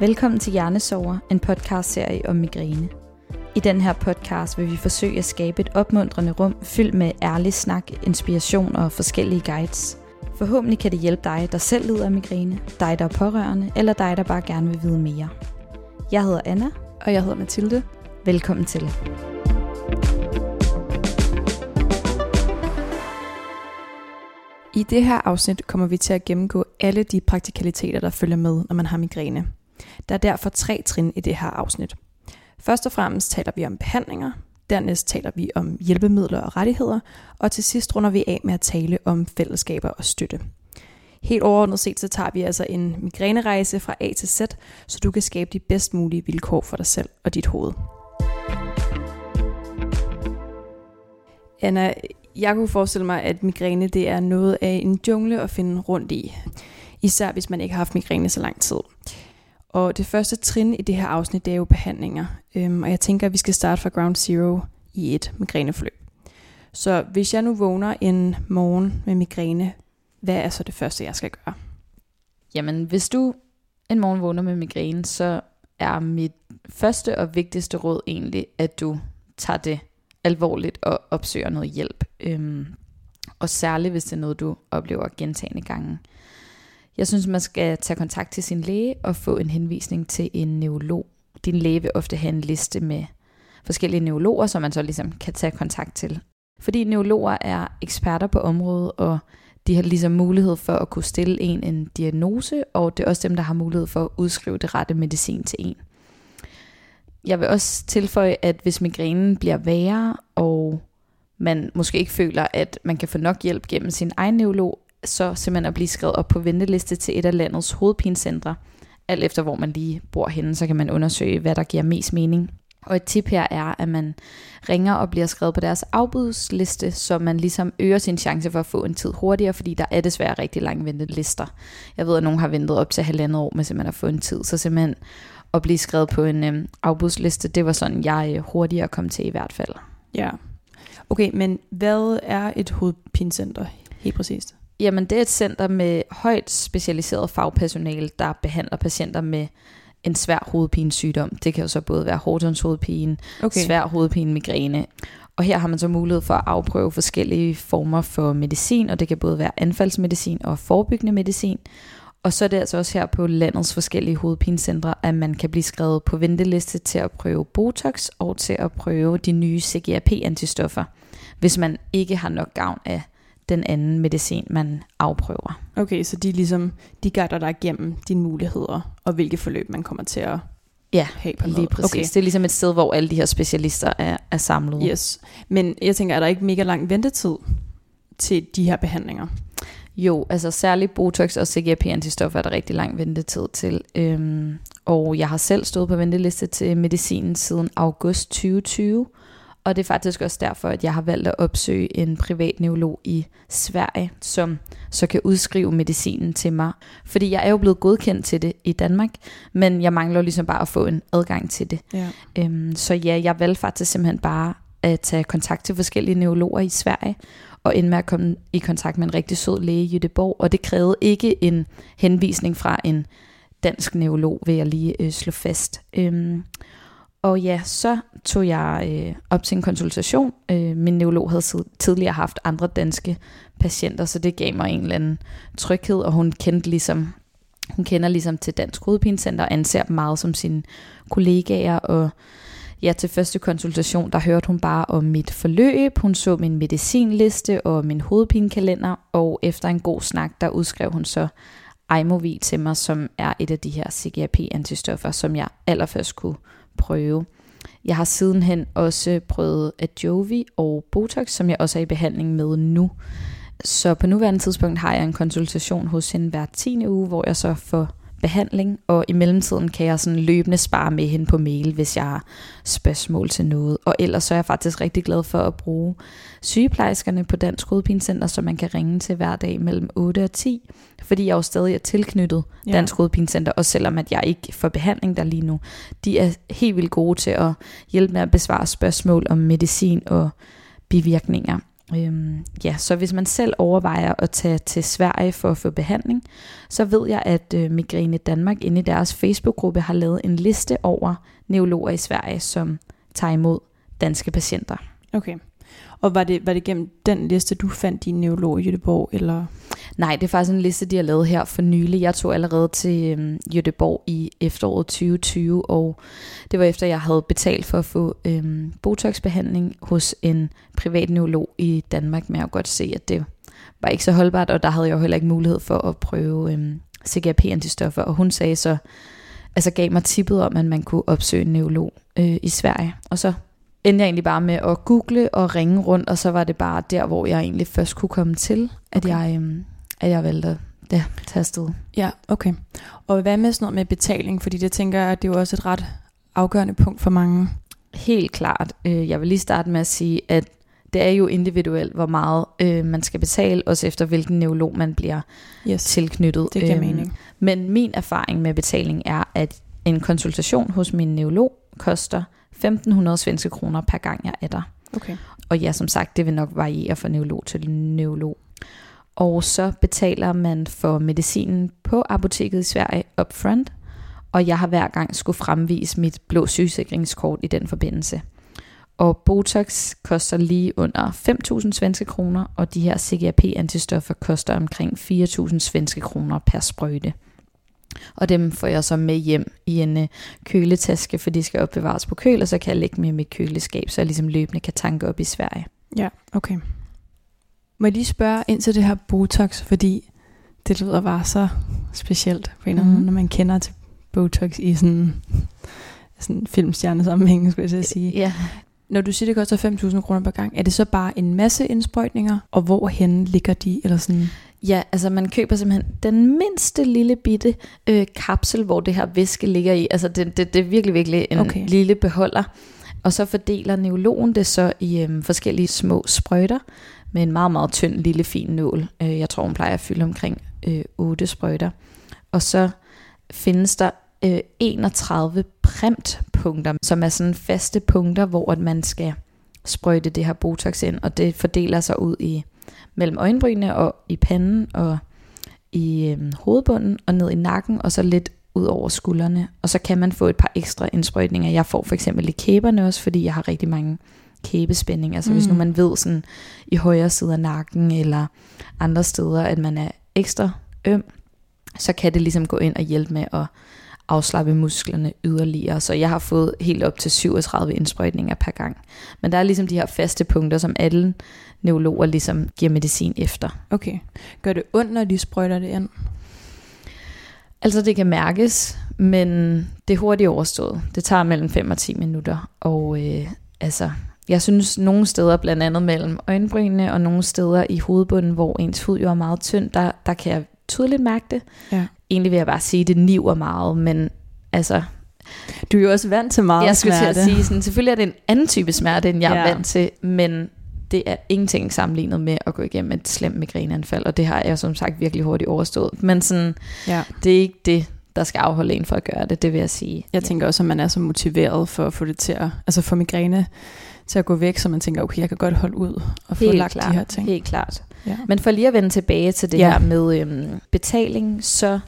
Velkommen til Hjernesover, en podcastserie om migræne. I den her podcast vil vi forsøge at skabe et opmuntrende rum fyldt med ærlig snak, inspiration og forskellige guides. Forhåbentlig kan det hjælpe dig, der selv lider af migræne, dig, der er pårørende, eller dig, der bare gerne vil vide mere. Jeg hedder Anna. Og jeg hedder Mathilde. Velkommen til. I det her afsnit kommer vi til at gennemgå alle de praktikaliteter, der følger med, når man har migræne. Der er derfor tre trin i det her afsnit. Først og fremmest taler vi om behandlinger, dernæst taler vi om hjælpemidler og rettigheder, og til sidst runder vi af med at tale om fællesskaber og støtte. Helt overordnet set, så tager vi altså en migrænerejse fra A til Z, så du kan skabe de bedst mulige vilkår for dig selv og dit hoved. Anna, jeg kunne forestille mig, at migræne det er noget af en jungle at finde rundt i. Især hvis man ikke har haft migræne så lang tid. Og det første trin i det her afsnit, det er jo behandlinger. Øhm, og jeg tænker, at vi skal starte fra ground zero i et migræneforløb. Så hvis jeg nu vågner en morgen med migræne, hvad er så det første, jeg skal gøre? Jamen, hvis du en morgen vågner med migræne, så er mit første og vigtigste råd egentlig, at du tager det alvorligt og opsøger noget hjælp. Øhm, og særligt hvis det er noget, du oplever gentagende gange. Jeg synes, man skal tage kontakt til sin læge og få en henvisning til en neurolog. Din læge vil ofte have en liste med forskellige neurologer, som man så ligesom kan tage kontakt til. Fordi neurologer er eksperter på området, og de har ligesom mulighed for at kunne stille en en diagnose, og det er også dem, der har mulighed for at udskrive det rette medicin til en. Jeg vil også tilføje, at hvis migrænen bliver værre, og man måske ikke føler, at man kan få nok hjælp gennem sin egen neurolog, så simpelthen at blive skrevet op på venteliste til et af landets hovedpinecentre. Alt efter hvor man lige bor henne, så kan man undersøge, hvad der giver mest mening. Og et tip her er, at man ringer og bliver skrevet på deres afbudsliste, så man ligesom øger sin chance for at få en tid hurtigere, fordi der er desværre rigtig lange ventelister. Jeg ved, at nogen har ventet op til halvandet år med simpelthen at få en tid, så simpelthen at blive skrevet på en øhm, afbudsliste, det var sådan, jeg øh, hurtigere kom til i hvert fald. Ja. Okay, men hvad er et hovedpinecenter helt præcist? Jamen, det er et center med højt specialiseret fagpersonale, der behandler patienter med en svær hovedpinesygdom. Det kan jo så både være Hortons hovedpine, okay. svær hovedpine, migræne. Og her har man så mulighed for at afprøve forskellige former for medicin, og det kan både være anfaldsmedicin og forebyggende medicin. Og så er det altså også her på landets forskellige hovedpinecentre, at man kan blive skrevet på venteliste til at prøve Botox og til at prøve de nye CGRP-antistoffer, hvis man ikke har nok gavn af den anden medicin, man afprøver. Okay, så de ligesom, de guider dig igennem dine muligheder, og hvilke forløb man kommer til at ja, have på lige præcis. Okay. Det er ligesom et sted, hvor alle de her specialister er, er samlet. Yes, men jeg tænker, er der ikke mega lang ventetid til de her behandlinger? Jo, altså særligt Botox og CGRP-antistoffer er der rigtig lang ventetid til. Øhm, og jeg har selv stået på venteliste til medicinen siden august 2020, og det er faktisk også derfor, at jeg har valgt at opsøge en privat neurolog i Sverige, som så kan udskrive medicinen til mig. Fordi jeg er jo blevet godkendt til det i Danmark, men jeg mangler ligesom bare at få en adgang til det. Ja. Øhm, så ja, jeg valgte faktisk simpelthen bare at tage kontakt til forskellige neurologer i Sverige, og endte med at komme i kontakt med en rigtig sød læge i Jødeborg, og det krævede ikke en henvisning fra en dansk neurolog, vil jeg lige øh, slå fast. Øhm, og ja, så tog jeg øh, op til en konsultation. Øh, min neurolog havde tidligere haft andre danske patienter, så det gav mig en eller anden tryghed, og hun kendte ligesom, hun kender ligesom til Dansk Hovedpinecenter og anser dem meget som sine kollegaer, og ja, til første konsultation, der hørte hun bare om mit forløb, hun så min medicinliste og min hovedpinekalender, og efter en god snak, der udskrev hun så Imovi til mig, som er et af de her CGRP-antistoffer, som jeg allerførst kunne prøve. Jeg har sidenhen også prøvet Ajovi og Botox, som jeg også er i behandling med nu. Så på nuværende tidspunkt har jeg en konsultation hos hende hver 10. uge, hvor jeg så får behandling, og i mellemtiden kan jeg sådan løbende spare med hende på mail, hvis jeg har spørgsmål til noget. Og ellers så er jeg faktisk rigtig glad for at bruge sygeplejerskerne på Dansk Hovedpinecenter, så man kan ringe til hver dag mellem 8 og 10, fordi jeg jo stadig er tilknyttet ja. Dansk Hovedpinecenter, og selvom at jeg ikke får behandling der lige nu. De er helt vildt gode til at hjælpe med at besvare spørgsmål om medicin og bivirkninger. Øhm, ja, så hvis man selv overvejer at tage til Sverige for at få behandling, så ved jeg, at øh, Migræne Danmark inde i deres Facebook-gruppe har lavet en liste over neurologer i Sverige, som tager imod danske patienter. Okay. Og var det, var det gennem den liste, du fandt din neurolog i Göteborg, eller? Nej, det er faktisk en liste, de har lavet her for nylig. Jeg tog allerede til øhm, Göteborg i efteråret 2020, og det var efter, jeg havde betalt for at få øhm, botoxbehandling hos en privat neurolog i Danmark, men jeg kunne godt se, at det var ikke så holdbart, og der havde jeg jo heller ikke mulighed for at prøve øhm, CGRP-antistoffer, og hun sagde så, altså gav mig tippet om, at man kunne opsøge en neurolog øh, i Sverige, og så endte jeg egentlig bare med at google og ringe rundt, og så var det bare der, hvor jeg egentlig først kunne komme til, at, okay. jeg, øhm, at jeg valgte ja, tage afsted. Ja, okay. Og hvad med sådan noget med betaling? Fordi det tænker jeg, at det er jo også et ret afgørende punkt for mange. Helt klart. Øh, jeg vil lige starte med at sige, at det er jo individuelt, hvor meget øh, man skal betale, også efter hvilken neurolog man bliver yes. tilknyttet. Det giver øhm, mening. Men min erfaring med betaling er, at en konsultation hos min neurolog koster 1500 svenske kroner per gang jeg er der. Okay. Og ja, som sagt, det vil nok variere fra neurolog til neurolog. Og så betaler man for medicinen på apoteket i Sverige upfront, og jeg har hver gang skulle fremvise mit blå sygesikringskort i den forbindelse. Og Botox koster lige under 5.000 svenske kroner, og de her CGRP-antistoffer koster omkring 4.000 svenske kroner per sprøjte. Og dem får jeg så med hjem i en øh, køletaske, for de skal opbevares på køl, og så kan jeg lægge dem i mit køleskab, så jeg ligesom løbende kan tanke op i Sverige. Ja, okay. Må jeg lige spørge ind til det her Botox, fordi det lyder bare så specielt på en mm. måde, når man kender til Botox i sådan, sådan filmstjernesammenhæng, skulle jeg sige. Ja. Når du siger, det koster 5.000 kroner per gang, er det så bare en masse indsprøjtninger, og hvorhen ligger de? Eller sådan? Ja, altså man køber simpelthen den mindste lille bitte øh, kapsel, hvor det her væske ligger i. Altså det, det, det er virkelig, virkelig en okay. lille beholder. Og så fordeler neurologen det så i øh, forskellige små sprøjter med en meget, meget tynd lille fin nål. Øh, jeg tror, hun plejer at fylde omkring øh, 8 sprøjter. Og så findes der øh, 31 primtpunkter, som er sådan faste punkter, hvor at man skal sprøjte det her Botox ind, og det fordeler sig ud i mellem øjenbrynene og i panden og i øh, hovedbunden og ned i nakken, og så lidt ud over skuldrene. Og så kan man få et par ekstra indsprøjtninger. Jeg får for eksempel i kæberne også, fordi jeg har rigtig mange kæbespændinger. Altså mm. hvis nu man ved sådan i højre side af nakken eller andre steder, at man er ekstra øm, så kan det ligesom gå ind og hjælpe med at afslappe musklerne yderligere. Så jeg har fået helt op til 37 indsprøjtninger per gang. Men der er ligesom de her faste punkter, som alle neurologer ligesom giver medicin efter. Okay. Gør det ondt, når de sprøjter det ind? Altså det kan mærkes, men det er hurtigt overstået. Det tager mellem 5 og 10 minutter. Og øh, altså, jeg synes nogle steder, blandt andet mellem øjenbrynene og nogle steder i hovedbunden, hvor ens hud jo er meget tynd, der, der kan jeg tydeligt mærke det. Ja. Egentlig vil jeg bare sige, at det niver meget, men altså... Du er jo også vant til meget jeg skulle smerte. til at sige, sådan, selvfølgelig er det en anden type smerte, end jeg ja. er vant til, men det er ingenting sammenlignet med at gå igennem et slemt migræneanfald, og det har jeg som sagt virkelig hurtigt overstået. Men sådan, ja. det er ikke det, der skal afholde en for at gøre det, det vil jeg sige. Jeg tænker også, at man er så motiveret for at få det til at, altså få migræne til at gå væk, så man tænker, okay, jeg kan godt holde ud og få helt lagt klart, de her ting. Helt klart. Ja. Men for lige at vende tilbage til det Ja. her med øhm, betaling, så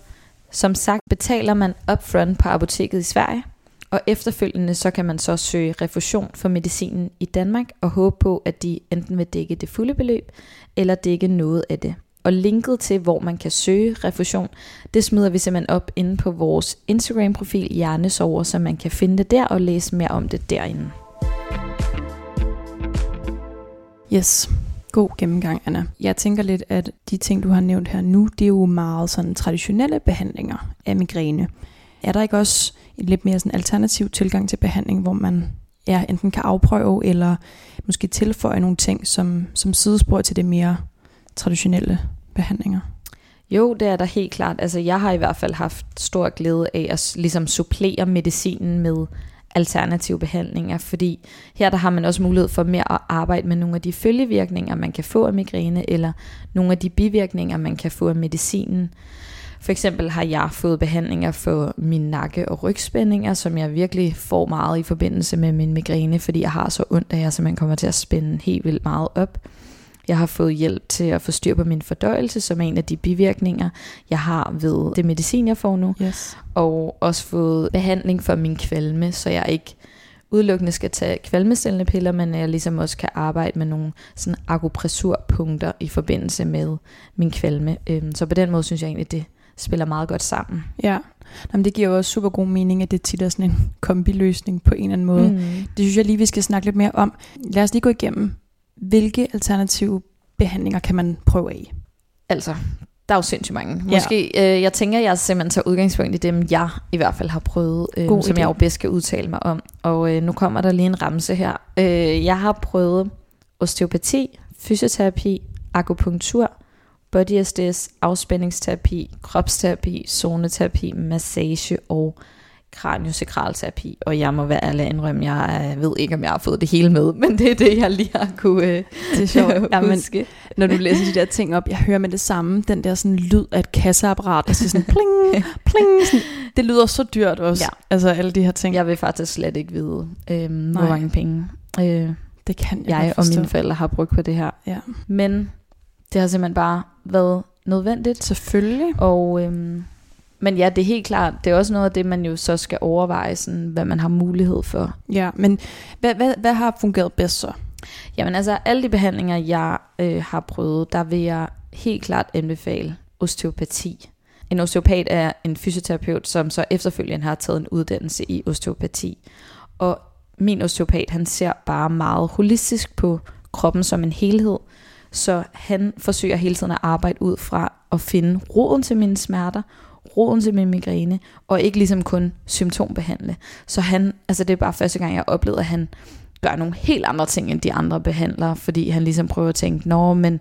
som sagt betaler man upfront på apoteket i Sverige, og efterfølgende så kan man så søge refusion for medicinen i Danmark og håbe på, at de enten vil dække det fulde beløb, eller dække noget af det. Og linket til, hvor man kan søge refusion, det smider vi simpelthen op inde på vores Instagram-profil Hjernesover, så man kan finde det der og læse mere om det derinde. Yes. God gennemgang, Anna. Jeg tænker lidt, at de ting, du har nævnt her nu, det er jo meget sådan traditionelle behandlinger af migræne. Er der ikke også en lidt mere sådan alternativ tilgang til behandling, hvor man ja, enten kan afprøve eller måske tilføje nogle ting som, som sidespor til det mere traditionelle behandlinger? Jo, det er der helt klart. Altså, jeg har i hvert fald haft stor glæde af at ligesom supplere medicinen med alternative behandlinger, fordi her der har man også mulighed for mere at arbejde med nogle af de følgevirkninger, man kan få af migræne, eller nogle af de bivirkninger, man kan få af medicinen. For eksempel har jeg fået behandlinger for min nakke- og rygspændinger, som jeg virkelig får meget i forbindelse med min migræne, fordi jeg har så ondt, at jeg simpelthen kommer til at spænde helt vildt meget op. Jeg har fået hjælp til at få styr på min fordøjelse, som er en af de bivirkninger, jeg har ved det medicin, jeg får nu. Yes. Og også fået behandling for min kvalme, så jeg ikke udelukkende skal tage kvalmestillende piller, men jeg ligesom også kan arbejde med nogle sådan akupressurpunkter i forbindelse med min kvalme. Øhm, så på den måde synes jeg egentlig, det spiller meget godt sammen. Ja, Jamen, det giver jo også super god mening, at det tit er sådan en kombiløsning på en eller anden måde. Mm. Det synes jeg lige, vi skal snakke lidt mere om. Lad os lige gå igennem, hvilke alternative behandlinger kan man prøve af? Altså, der er jo sindssygt mange. Måske, ja. øh, jeg tænker, jeg simpelthen tager udgangspunkt i dem, jeg i hvert fald har prøvet, øh, som idé. jeg jo bedst skal udtale mig om. Og øh, nu kommer der lige en ramse her. Øh, jeg har prøvet osteopati, fysioterapi, akupunktur, body SDS, afspændingsterapi, kropsterapi, zoneterapi, massage og kraniosakralterapi, og jeg må være ærlig indrømme, jeg ved ikke, om jeg har fået det hele med, men det er det, jeg lige har kunne øh, det er sjovt. ja, men, når du læser de der ting op, jeg hører med det samme, den der sådan lyd af et kasseapparat, der siger sådan pling, pling, sådan, det lyder så dyrt også, ja. altså alle de her ting. Jeg vil faktisk slet ikke vide, øh, hvor mange penge øh, det kan jeg, jeg og mine forældre har brugt på det her. Ja. Men det har simpelthen bare været nødvendigt. Selvfølgelig. Og øhm, men ja, det er helt klart, det er også noget af det, man jo så skal overveje, sådan, hvad man har mulighed for. Ja, men hvad, hvad, hvad har fungeret bedst så? Jamen altså, alle de behandlinger, jeg øh, har prøvet, der vil jeg helt klart anbefale osteopati. En osteopat er en fysioterapeut, som så efterfølgende har taget en uddannelse i osteopati. Og min osteopat, han ser bare meget holistisk på kroppen som en helhed. Så han forsøger hele tiden at arbejde ud fra at finde roden til mine smerter, roden til min migræne, og ikke ligesom kun symptombehandle. Så han, altså det er bare første gang, jeg oplevede, at han gør nogle helt andre ting, end de andre behandlere, fordi han ligesom prøver at tænke, nå, men,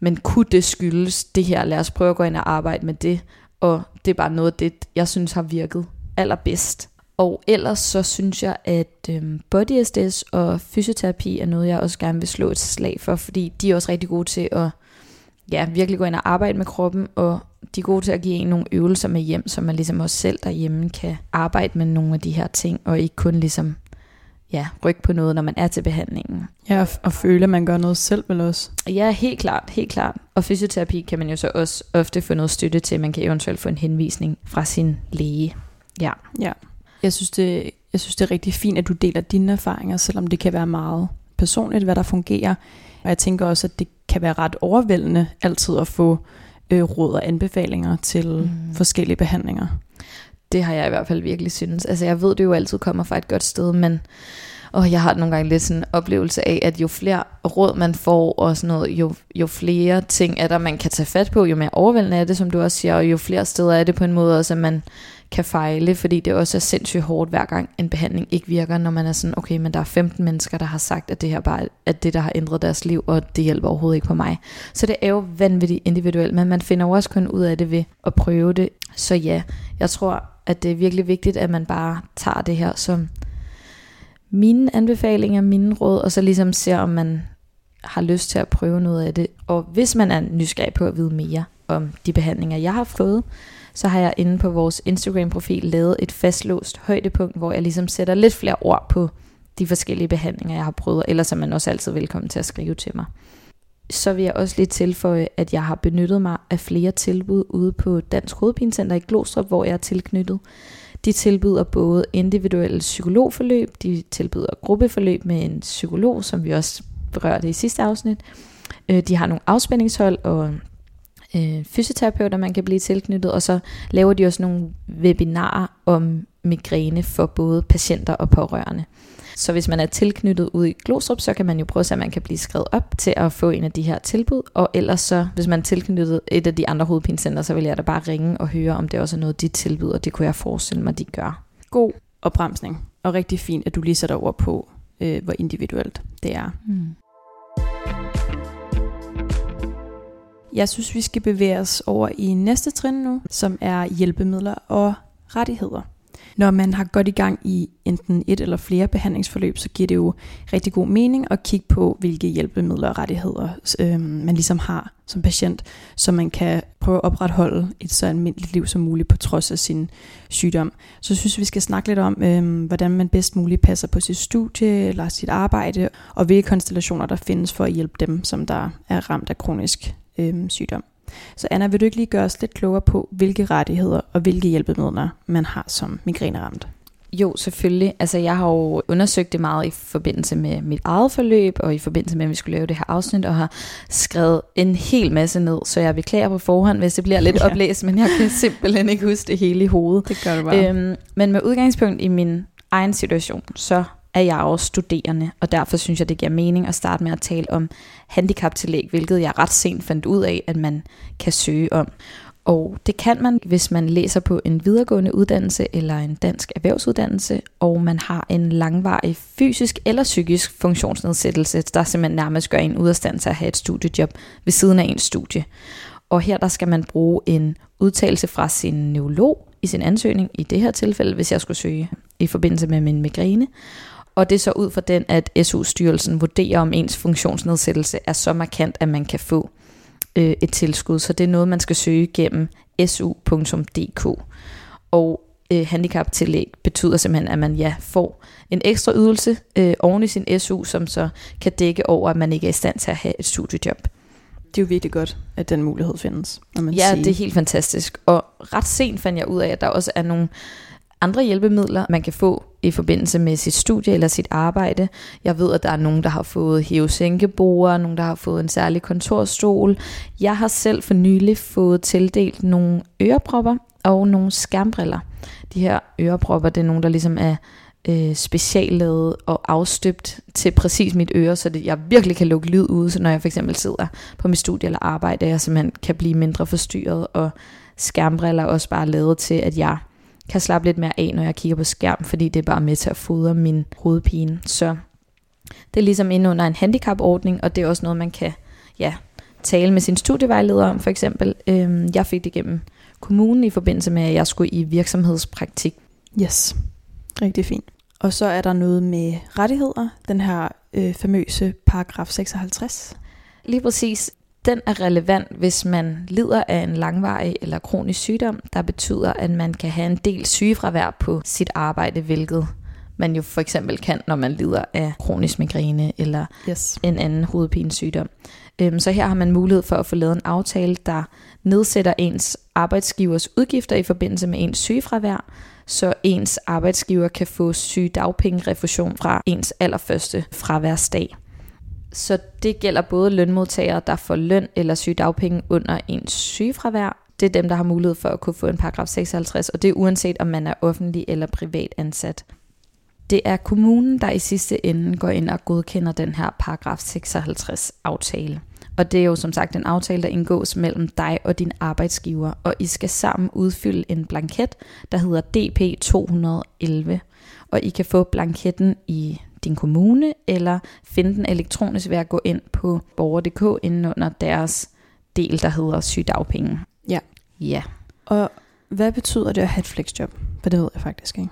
men kunne det skyldes det her? Lad os prøve at gå ind og arbejde med det. Og det er bare noget af det, jeg synes har virket allerbedst. Og ellers så synes jeg, at øhm, body SDS og fysioterapi er noget, jeg også gerne vil slå et slag for, fordi de er også rigtig gode til at ja, virkelig gå ind og arbejde med kroppen, og de er gode til at give en nogle øvelser med hjem, så man ligesom også selv derhjemme kan arbejde med nogle af de her ting, og ikke kun ligesom ja, rykke på noget, når man er til behandlingen. Ja, og, og føle, at man gør noget selv vel også. Ja, helt klart, helt klart. Og fysioterapi kan man jo så også ofte få noget støtte til. Man kan eventuelt få en henvisning fra sin læge. Ja. Ja. Jeg synes, det, jeg synes, det er rigtig fint, at du deler dine erfaringer, selvom det kan være meget personligt, hvad der fungerer. Og jeg tænker også, at det kan være ret overvældende altid at få øh, råd og anbefalinger til mm. forskellige behandlinger. Det har jeg i hvert fald virkelig synes. Altså jeg ved, det jo altid kommer fra et godt sted, men og jeg har nogle gange lidt sådan en oplevelse af, at jo flere råd man får, og sådan noget, jo, jo flere ting er der, man kan tage fat på, jo mere overvældende er det, som du også siger, og jo flere steder er det på en måde også, at man kan fejle, fordi det også er sindssygt hårdt hver gang en behandling ikke virker, når man er sådan, okay, men der er 15 mennesker, der har sagt, at det her bare er det, der har ændret deres liv, og det hjælper overhovedet ikke på mig. Så det er jo vanvittigt individuelt, men man finder jo også kun ud af det ved at prøve det. Så ja, jeg tror, at det er virkelig vigtigt, at man bare tager det her som mine anbefalinger, mine råd, og så ligesom ser, om man har lyst til at prøve noget af det. Og hvis man er nysgerrig på at vide mere om de behandlinger, jeg har fået, så har jeg inde på vores Instagram-profil lavet et fastlåst højdepunkt, hvor jeg ligesom sætter lidt flere ord på de forskellige behandlinger, jeg har prøvet, eller som man også altid velkommen til at skrive til mig. Så vil jeg også lige tilføje, at jeg har benyttet mig af flere tilbud ude på Dansk Hovedpinecenter i Glostrup, hvor jeg er tilknyttet. De tilbyder både individuelle psykologforløb, de tilbyder gruppeforløb med en psykolog, som vi også berørte i sidste afsnit. Øh, de har nogle afspændingshold og øh, fysioterapeuter, man kan blive tilknyttet, og så laver de også nogle webinarer om migræne for både patienter og pårørende. Så hvis man er tilknyttet ude i Glostrup, så kan man jo prøve at se, at man kan blive skrevet op til at få en af de her tilbud. Og ellers så, hvis man er tilknyttet et af de andre hovedpinecenter, så vil jeg da bare ringe og høre, om det også er noget, de tilbyder. Det kunne jeg forestille mig, de gør. God opbremsning. Og rigtig fint, at du lige sætter ord på, øh, hvor individuelt det er. Mm. Jeg synes, vi skal bevæge os over i næste trin nu, som er hjælpemidler og rettigheder. Når man har godt i gang i enten et eller flere behandlingsforløb, så giver det jo rigtig god mening at kigge på, hvilke hjælpemidler og rettigheder øh, man ligesom har som patient, så man kan prøve at opretholde et så almindeligt liv som muligt på trods af sin sygdom. Så jeg synes, vi skal snakke lidt om, øh, hvordan man bedst muligt passer på sit studie eller sit arbejde, og hvilke konstellationer der findes for at hjælpe dem, som der er ramt af kronisk øh, sygdom. Så Anna, vil du ikke lige gøre os lidt klogere på, hvilke rettigheder og hvilke hjælpemidler man har som migræneramt? Jo, selvfølgelig. Altså, jeg har jo undersøgt det meget i forbindelse med mit eget forløb, og i forbindelse med, at vi skulle lave det her afsnit, og har skrevet en hel masse ned, så jeg beklager på forhånd, hvis det bliver lidt ja. oplæst, men jeg kan simpelthen ikke huske det hele i hovedet. Det gør du bare. Øhm, men med udgangspunkt i min egen situation, så er jeg også studerende, og derfor synes jeg, det giver mening at starte med at tale om handicaptillæg, hvilket jeg ret sent fandt ud af, at man kan søge om. Og det kan man, hvis man læser på en videregående uddannelse eller en dansk erhvervsuddannelse, og man har en langvarig fysisk eller psykisk funktionsnedsættelse, der simpelthen nærmest gør en ud af stand til at have et studiejob ved siden af ens studie. Og her der skal man bruge en udtalelse fra sin neurolog i sin ansøgning, i det her tilfælde, hvis jeg skulle søge i forbindelse med min migræne. Og det er så ud fra den, at SU-styrelsen vurderer, om ens funktionsnedsættelse er så markant, at man kan få øh, et tilskud. Så det er noget, man skal søge gennem su.dk. Og øh, handicaptillæg betyder simpelthen, at man ja får en ekstra ydelse øh, oven i sin SU, som så kan dække over, at man ikke er i stand til at have et studiejob. Det er jo virkelig godt, at den mulighed findes. Man ja, siger. det er helt fantastisk. Og ret sent fandt jeg ud af, at der også er nogle andre hjælpemidler, man kan få i forbindelse med sit studie eller sit arbejde. Jeg ved, at der er nogen, der har fået hævesænkebord, nogen, der har fået en særlig kontorstol. Jeg har selv for nylig fået tildelt nogle ørepropper og nogle skærmbriller. De her ørepropper, det er nogle, der ligesom er øh, speciallavet og afstøbt til præcis mit øre, så det, jeg virkelig kan lukke lyd ud, så når jeg for eksempel sidder på mit studie eller arbejde, jeg simpelthen kan blive mindre forstyrret, og skærmbriller er også bare lavet til, at jeg kan slappe lidt mere af, når jeg kigger på skærm, fordi det er bare med til at fodre min hovedpine. Så det er ligesom inde under en handicapordning, og det er også noget, man kan ja, tale med sin studievejleder om, for eksempel. Øhm, jeg fik det gennem kommunen i forbindelse med, at jeg skulle i virksomhedspraktik. Yes, rigtig fint. Og så er der noget med rettigheder, den her øh, famøse paragraf 56. Lige præcis den er relevant, hvis man lider af en langvarig eller kronisk sygdom, der betyder, at man kan have en del sygefravær på sit arbejde, hvilket man jo for eksempel kan, når man lider af kronisk migræne eller yes. en anden hovedpinesygdom. Øhm, så her har man mulighed for at få lavet en aftale, der nedsætter ens arbejdsgivers udgifter i forbindelse med ens sygefravær, så ens arbejdsgiver kan få sygedagpengerefusion fra ens allerførste fraværsdag. Så det gælder både lønmodtagere, der får løn eller sygedagpenge under ens sygefravær. Det er dem, der har mulighed for at kunne få en paragraf 56, og det er uanset om man er offentlig eller privat ansat. Det er kommunen, der i sidste ende går ind og godkender den her paragraf 56 aftale. Og det er jo som sagt en aftale, der indgås mellem dig og din arbejdsgiver, og I skal sammen udfylde en blanket, der hedder DP 211. Og I kan få blanketten i din kommune, eller finde den elektronisk ved at gå ind på borger.dk inden under deres del, der hedder sygdagpenge. Ja. Ja. Og hvad betyder det at have et flexjob? For det ved jeg faktisk ikke.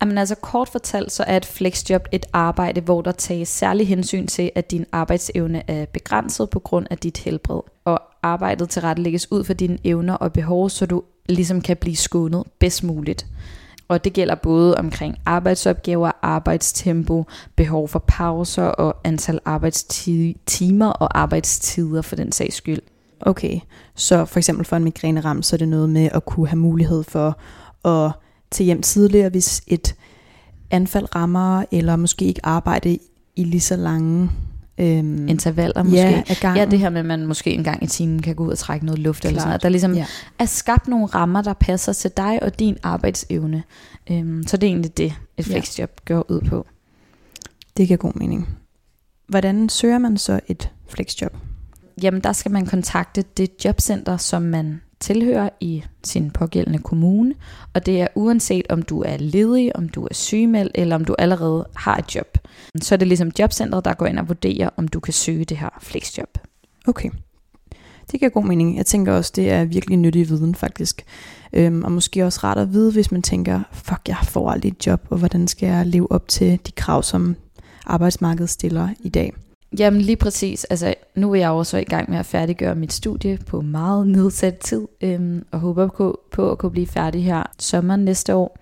Jamen altså kort fortalt, så er et flexjob et arbejde, hvor der tages særlig hensyn til, at din arbejdsevne er begrænset på grund af dit helbred. Og arbejdet tilrettelægges ud for dine evner og behov, så du ligesom kan blive skånet bedst muligt. Og det gælder både omkring arbejdsopgaver, arbejdstempo, behov for pauser og antal arbejdstimer og arbejdstider for den sags skyld. Okay, så for eksempel for en migræneram, så er det noget med at kunne have mulighed for at tage hjem tidligere, hvis et anfald rammer, eller måske ikke arbejde i lige så lange øhm, intervaller måske. Ja, af gangen. ja, det her med, at man måske en gang i timen kan gå ud og trække noget luft Klart. eller sådan noget. Der ligesom ja. er skabt nogle rammer, der passer til dig og din arbejdsevne. Øhm, så det er egentlig det, et flexjob ja. gør ud på. Det giver god mening. Hvordan søger man så et flexjob? Jamen, der skal man kontakte det jobcenter, som man tilhører i sin pågældende kommune, og det er uanset om du er ledig, om du er sygemeldt, eller om du allerede har et job. Så er det ligesom jobcentret, der går ind og vurderer, om du kan søge det her flexjob. Okay. Det giver god mening. Jeg tænker også, det er virkelig nyttig viden faktisk. Øhm, og måske også rart at vide, hvis man tænker, fuck, jeg får aldrig et job, og hvordan skal jeg leve op til de krav, som arbejdsmarkedet stiller i dag. Jamen lige præcis. Altså, nu er jeg også i gang med at færdiggøre mit studie på meget nedsat tid, øhm, og håber på, på at kunne blive færdig her sommeren næste år.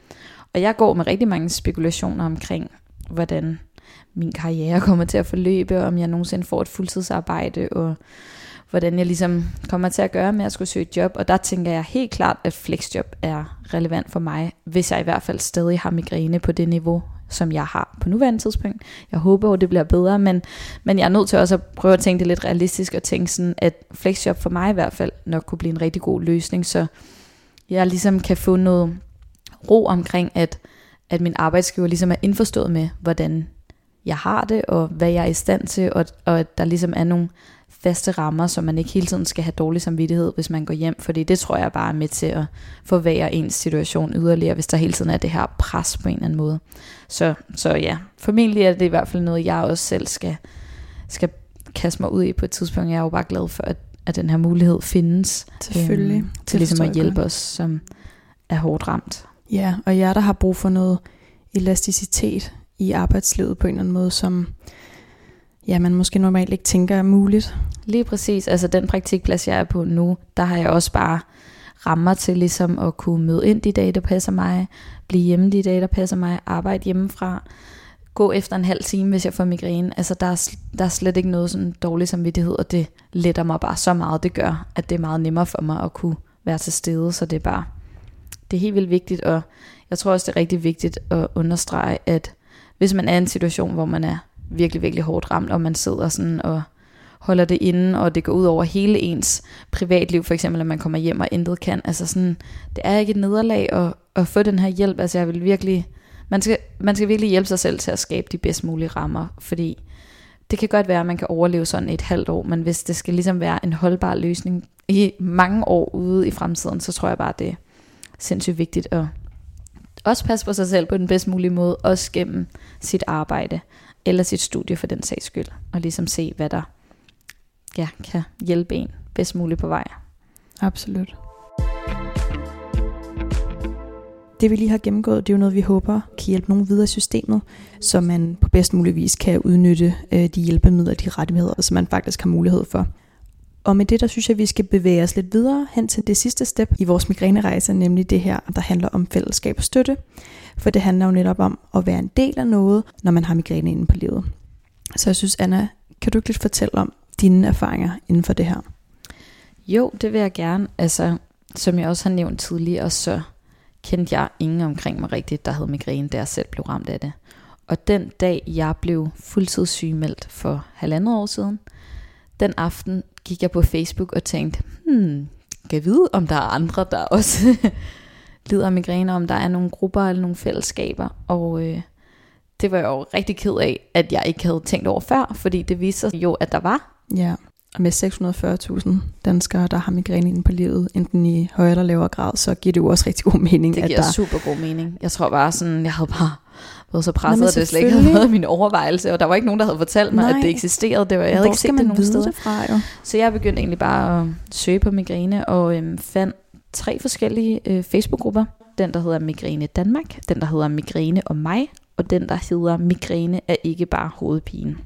Og jeg går med rigtig mange spekulationer omkring, hvordan min karriere kommer til at forløbe, om jeg nogensinde får et fuldtidsarbejde, og hvordan jeg ligesom kommer til at gøre med at skulle søge et job. Og der tænker jeg helt klart, at flexjob er relevant for mig, hvis jeg i hvert fald stadig har migræne på det niveau, som jeg har på nuværende tidspunkt. Jeg håber at det bliver bedre, men, men jeg er nødt til også at prøve at tænke det lidt realistisk, og tænke sådan, at flexjob for mig i hvert fald nok kunne blive en rigtig god løsning, så jeg ligesom kan få noget ro omkring, at, at min arbejdsgiver ligesom er indforstået med, hvordan jeg har det, og hvad jeg er i stand til, og, og at der ligesom er nogle faste rammer, så man ikke hele tiden skal have dårlig samvittighed, hvis man går hjem, fordi det tror jeg bare er med til at forvære ens situation yderligere, hvis der hele tiden er det her pres på en eller anden måde. Så, så ja, formentlig er det i hvert fald noget, jeg også selv skal, skal kaste mig ud i på et tidspunkt. Jeg er jo bare glad for, at, at den her mulighed findes. Selvfølgelig. Øhm, til ligesom at hjælpe os, som er hårdt ramt. Ja, og jer, der har brug for noget elasticitet i arbejdslivet på en eller anden måde, som ja, man måske normalt ikke tænker er muligt. Lige præcis. Altså den praktikplads, jeg er på nu, der har jeg også bare rammer til ligesom at kunne møde ind de dage, der passer mig, blive hjemme de dage, der passer mig, arbejde hjemmefra, gå efter en halv time, hvis jeg får migræne. Altså der er, der er slet ikke noget sådan dårlig samvittighed, og det letter mig bare så meget. Det gør, at det er meget nemmere for mig at kunne være til stede, så det er bare, det er helt vildt vigtigt, og jeg tror også, det er rigtig vigtigt at understrege, at hvis man er i en situation, hvor man er virkelig, virkelig hårdt ramt, og man sidder sådan og holder det inde, og det går ud over hele ens privatliv, for eksempel at man kommer hjem og intet kan. Altså sådan, det er ikke et nederlag at, at få den her hjælp. Altså jeg vil virkelig, man skal, man skal virkelig hjælpe sig selv til at skabe de bedst mulige rammer, fordi det kan godt være, at man kan overleve sådan et halvt år, men hvis det skal ligesom være en holdbar løsning i mange år ude i fremtiden, så tror jeg bare, det er sindssygt vigtigt at også passe på sig selv på den bedst mulige måde, også gennem sit arbejde eller sit studie for den sags skyld, og ligesom se, hvad der ja, kan hjælpe en bedst muligt på vej. Absolut. Det vi lige har gennemgået, det er jo noget, vi håber kan hjælpe nogen videre i systemet, så man på bedst mulig vis kan udnytte øh, de hjælpemidler, de rettigheder, som man faktisk har mulighed for. Og med det, der synes jeg, vi skal bevæge os lidt videre hen til det sidste step i vores migrænerejse, nemlig det her, der handler om fællesskab og støtte. For det handler jo netop om at være en del af noget, når man har migræne inde på livet. Så jeg synes, Anna, kan du ikke lidt fortælle om dine erfaringer inden for det her? Jo, det vil jeg gerne. Altså, som jeg også har nævnt tidligere, så kendte jeg ingen omkring mig rigtigt, der havde migræne, da jeg selv blev ramt af det. Og den dag, jeg blev fuldtidssygemeldt for halvandet år siden, den aften gik jeg på Facebook og tænkte, hmm, kan jeg vide, om der er andre, der også lider af migræne, om der er nogle grupper eller nogle fællesskaber. Og øh, det var jeg jo rigtig ked af, at jeg ikke havde tænkt over før, fordi det viste sig jo, at der var. Ja, og med 640.000 danskere, der har migræne inde på livet, enten i højere eller lavere grad, så giver det jo også rigtig god mening. Det giver at der... super god mening. Jeg tror bare sådan, jeg havde bare været så presset, at det slet ikke havde været min overvejelse, og der var ikke nogen, der havde fortalt mig, Nej. at det eksisterede. Det var, jeg havde ikke set det nogen steder. Det fra, jo? Så jeg begyndte egentlig bare at søge på migræne, og øhm, fandt tre forskellige øh, Facebook-grupper. Den, der hedder Migræne Danmark, den, der hedder Migræne og mig, og den, der hedder Migræne er ikke bare hovedpine.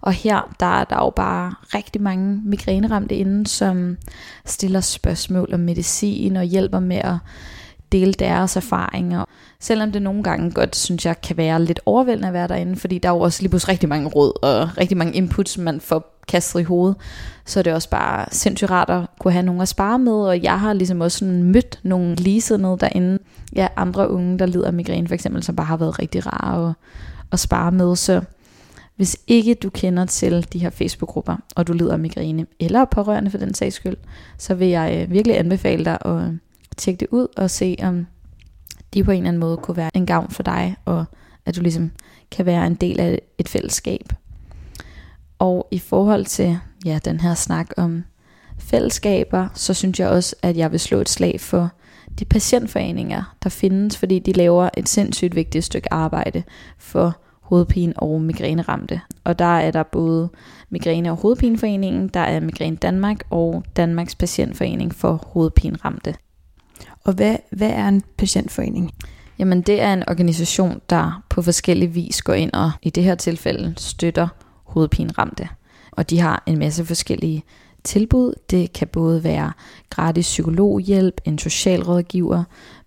Og her der er der jo bare rigtig mange migræneramte inde, som stiller spørgsmål om medicin og hjælper med at dele deres erfaringer. Selvom det nogle gange godt, synes jeg, kan være lidt overvældende at være derinde, fordi der er jo også lige pludselig rigtig mange råd og rigtig mange inputs, man får kastet i hovedet, så er det også bare sindssygt rart at kunne have nogen at spare med, og jeg har ligesom også sådan mødt nogle ligesindede derinde, ja, andre unge, der lider af migræne for eksempel, som bare har været rigtig rare at, at spare med, så hvis ikke du kender til de her Facebook-grupper, og du lider af migræne, eller pårørende for den sags skyld, så vil jeg øh, virkelig anbefale dig at tjekke det ud og se, om de på en eller anden måde kunne være en gavn for dig, og at du ligesom kan være en del af et fællesskab. Og i forhold til ja, den her snak om fællesskaber, så synes jeg også, at jeg vil slå et slag for de patientforeninger, der findes, fordi de laver et sindssygt vigtigt stykke arbejde for hovedpine og migræneramte. Og der er der både Migræne- og Hovedpineforeningen, der er Migræne Danmark og Danmarks Patientforening for Hovedpineramte. Og hvad, hvad er en patientforening? Jamen det er en organisation, der på forskellige vis går ind og i det her tilfælde støtter hovedpineramte. Og de har en masse forskellige tilbud. Det kan både være gratis psykologhjælp, en socialrådgiver,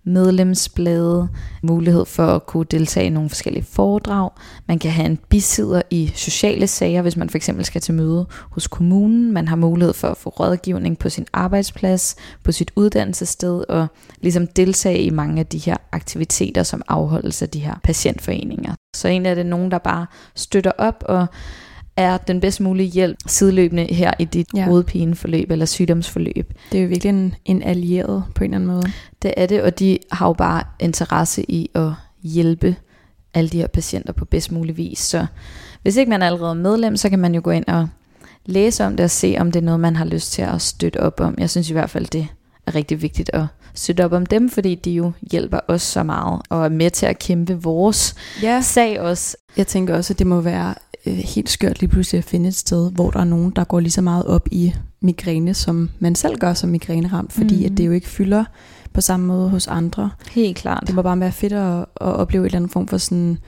medlemsblade, mulighed for at kunne deltage i nogle forskellige foredrag. Man kan have en bisidder i sociale sager, hvis man for eksempel skal til møde hos kommunen. Man har mulighed for at få rådgivning på sin arbejdsplads, på sit uddannelsessted og ligesom deltage i mange af de her aktiviteter, som afholdes af de her patientforeninger. Så egentlig er det nogen, der bare støtter op og er den bedst mulige hjælp sideløbende her i dit ja. hovedpineforløb eller sygdomsforløb. Det er jo virkelig en, en allieret på en eller anden måde. Det er det, og de har jo bare interesse i at hjælpe alle de her patienter på bedst mulig vis. Så hvis ikke man er allerede medlem, så kan man jo gå ind og læse om det og se, om det er noget, man har lyst til at støtte op om. Jeg synes i hvert fald, det er rigtig vigtigt at støtte op om dem, fordi de jo hjælper os så meget og er med til at kæmpe vores ja. sag også. Jeg tænker også, at det må være øh, helt skørt lige pludselig at finde et sted, hvor der er nogen, der går lige så meget op i migræne, som man selv gør som migræneramt, fordi mm. at det jo ikke fylder på samme måde hos andre. Helt klart. Det må bare være fedt at, at opleve et eller andet form for sådan,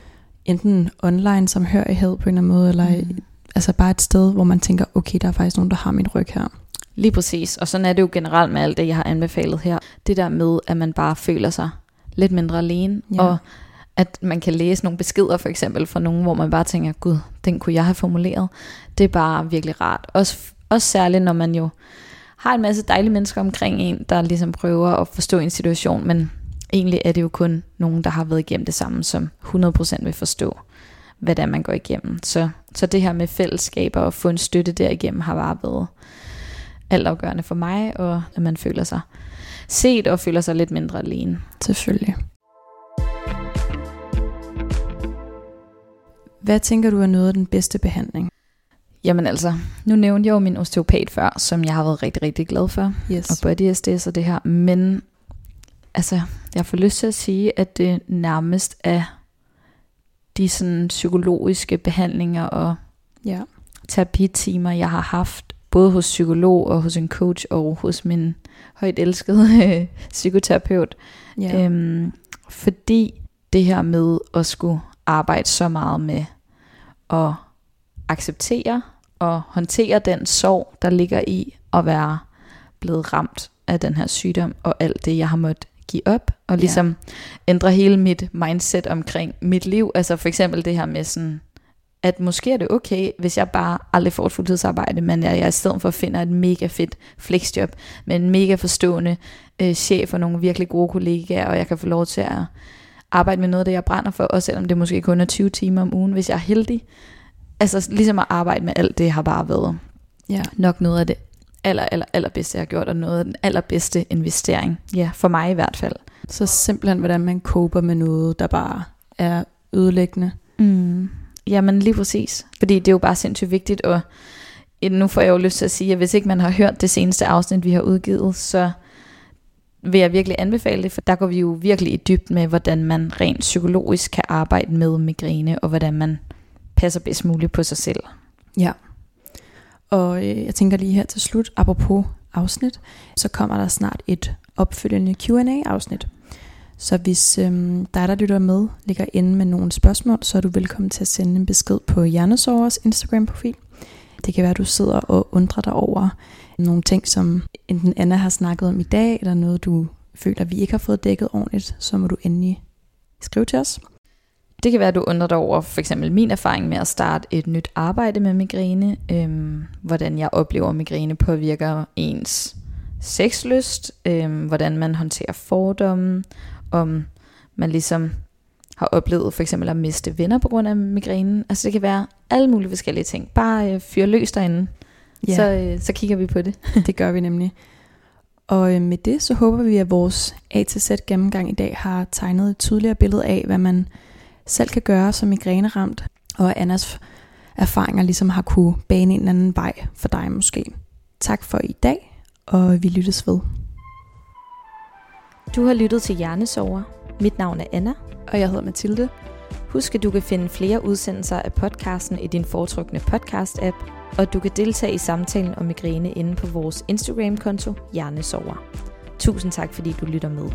enten online samhørighed på en eller anden måde, eller mm. altså bare et sted, hvor man tænker, okay, der er faktisk nogen, der har min ryg her. Lige præcis, og sådan er det jo generelt med alt det, jeg har anbefalet her. Det der med, at man bare føler sig lidt mindre alene, ja. og at man kan læse nogle beskeder for eksempel fra nogen, hvor man bare tænker, gud, den kunne jeg have formuleret. Det er bare virkelig rart. Også, også særligt, når man jo har en masse dejlige mennesker omkring en, der ligesom prøver at forstå en situation, men egentlig er det jo kun nogen, der har været igennem det samme, som 100% vil forstå, hvad det er, man går igennem. Så, så det her med fællesskaber og få en støtte derigennem har bare været altafgørende for mig, og at man føler sig set og føler sig lidt mindre alene. Selvfølgelig. Hvad tænker du er noget af den bedste behandling? Jamen altså, nu nævnte jeg jo min osteopat før, som jeg har været rigtig, rigtig glad for. Yes. Og body SDS og det her. Men altså, jeg får lyst til at sige, at det nærmest er de sådan psykologiske behandlinger og ja. terapitimer, jeg har haft, både hos psykolog og hos en coach og hos min højt elskede psykoterapeut. Ja. Øhm, fordi det her med at skulle arbejde så meget med at acceptere og håndtere den sorg, der ligger i at være blevet ramt af den her sygdom, og alt det, jeg har måttet give op, og ligesom ja. ændre hele mit mindset omkring mit liv. Altså for eksempel det her med sådan, at måske er det okay, hvis jeg bare aldrig får et fuldtidsarbejde, men jeg, jeg i stedet for finder et mega fedt flexjob med en mega forstående øh, chef og nogle virkelig gode kollegaer, og jeg kan få lov til at arbejde med noget af det, jeg brænder for, også selvom det måske kun er 20 timer om ugen, hvis jeg er heldig. Altså ligesom at arbejde med alt det har bare været ja. nok noget af det aller, aller, allerbedste, jeg har gjort, og noget af den allerbedste investering. Ja, for mig i hvert fald. Så simpelthen, hvordan man koper med noget, der bare er ødelæggende. Mm. Jamen lige præcis. Fordi det er jo bare sindssygt vigtigt, og nu får jeg jo lyst til at sige, at hvis ikke man har hørt det seneste afsnit, vi har udgivet, så vil jeg virkelig anbefale det, for der går vi jo virkelig i dybt med, hvordan man rent psykologisk kan arbejde med migræne, og hvordan man passer bedst muligt på sig selv. Ja, og øh, jeg tænker lige her til slut, apropos afsnit, så kommer der snart et opfølgende Q&A-afsnit. Så hvis øhm, dig, der lytter med, ligger inde med nogle spørgsmål, så er du velkommen til at sende en besked på Hjernesovers Instagram-profil. Det kan være, at du sidder og undrer dig over nogle ting, som enten Anna har snakket om i dag, eller noget, du føler, vi ikke har fået dækket ordentligt, så må du endelig skrive til os. Det kan være, at du undrer dig over for eksempel min erfaring med at starte et nyt arbejde med migræne. Øhm, hvordan jeg oplever, at migræne påvirker ens sexlyst. Øhm, hvordan man håndterer fordomme. Om man ligesom har oplevet for eksempel at miste venner på grund af migrænen. Altså det kan være alle mulige forskellige ting. Bare øh, fyr løs derinde, ja. så, øh, så kigger vi på det. det gør vi nemlig. Og øh, med det, så håber vi, at vores A til Z gennemgang i dag har tegnet et tydeligere billede af, hvad man selv kan gøre som migræneramt, og Annas erfaringer ligesom har kunne bane en anden vej for dig måske. Tak for i dag, og vi lyttes ved. Du har lyttet til Hjernesover. Mit navn er Anna. Og jeg hedder Mathilde. Husk, at du kan finde flere udsendelser af podcasten i din foretrukne podcast-app, og du kan deltage i samtalen om migræne inde på vores Instagram-konto Hjernesover. Tusind tak, fordi du lytter med.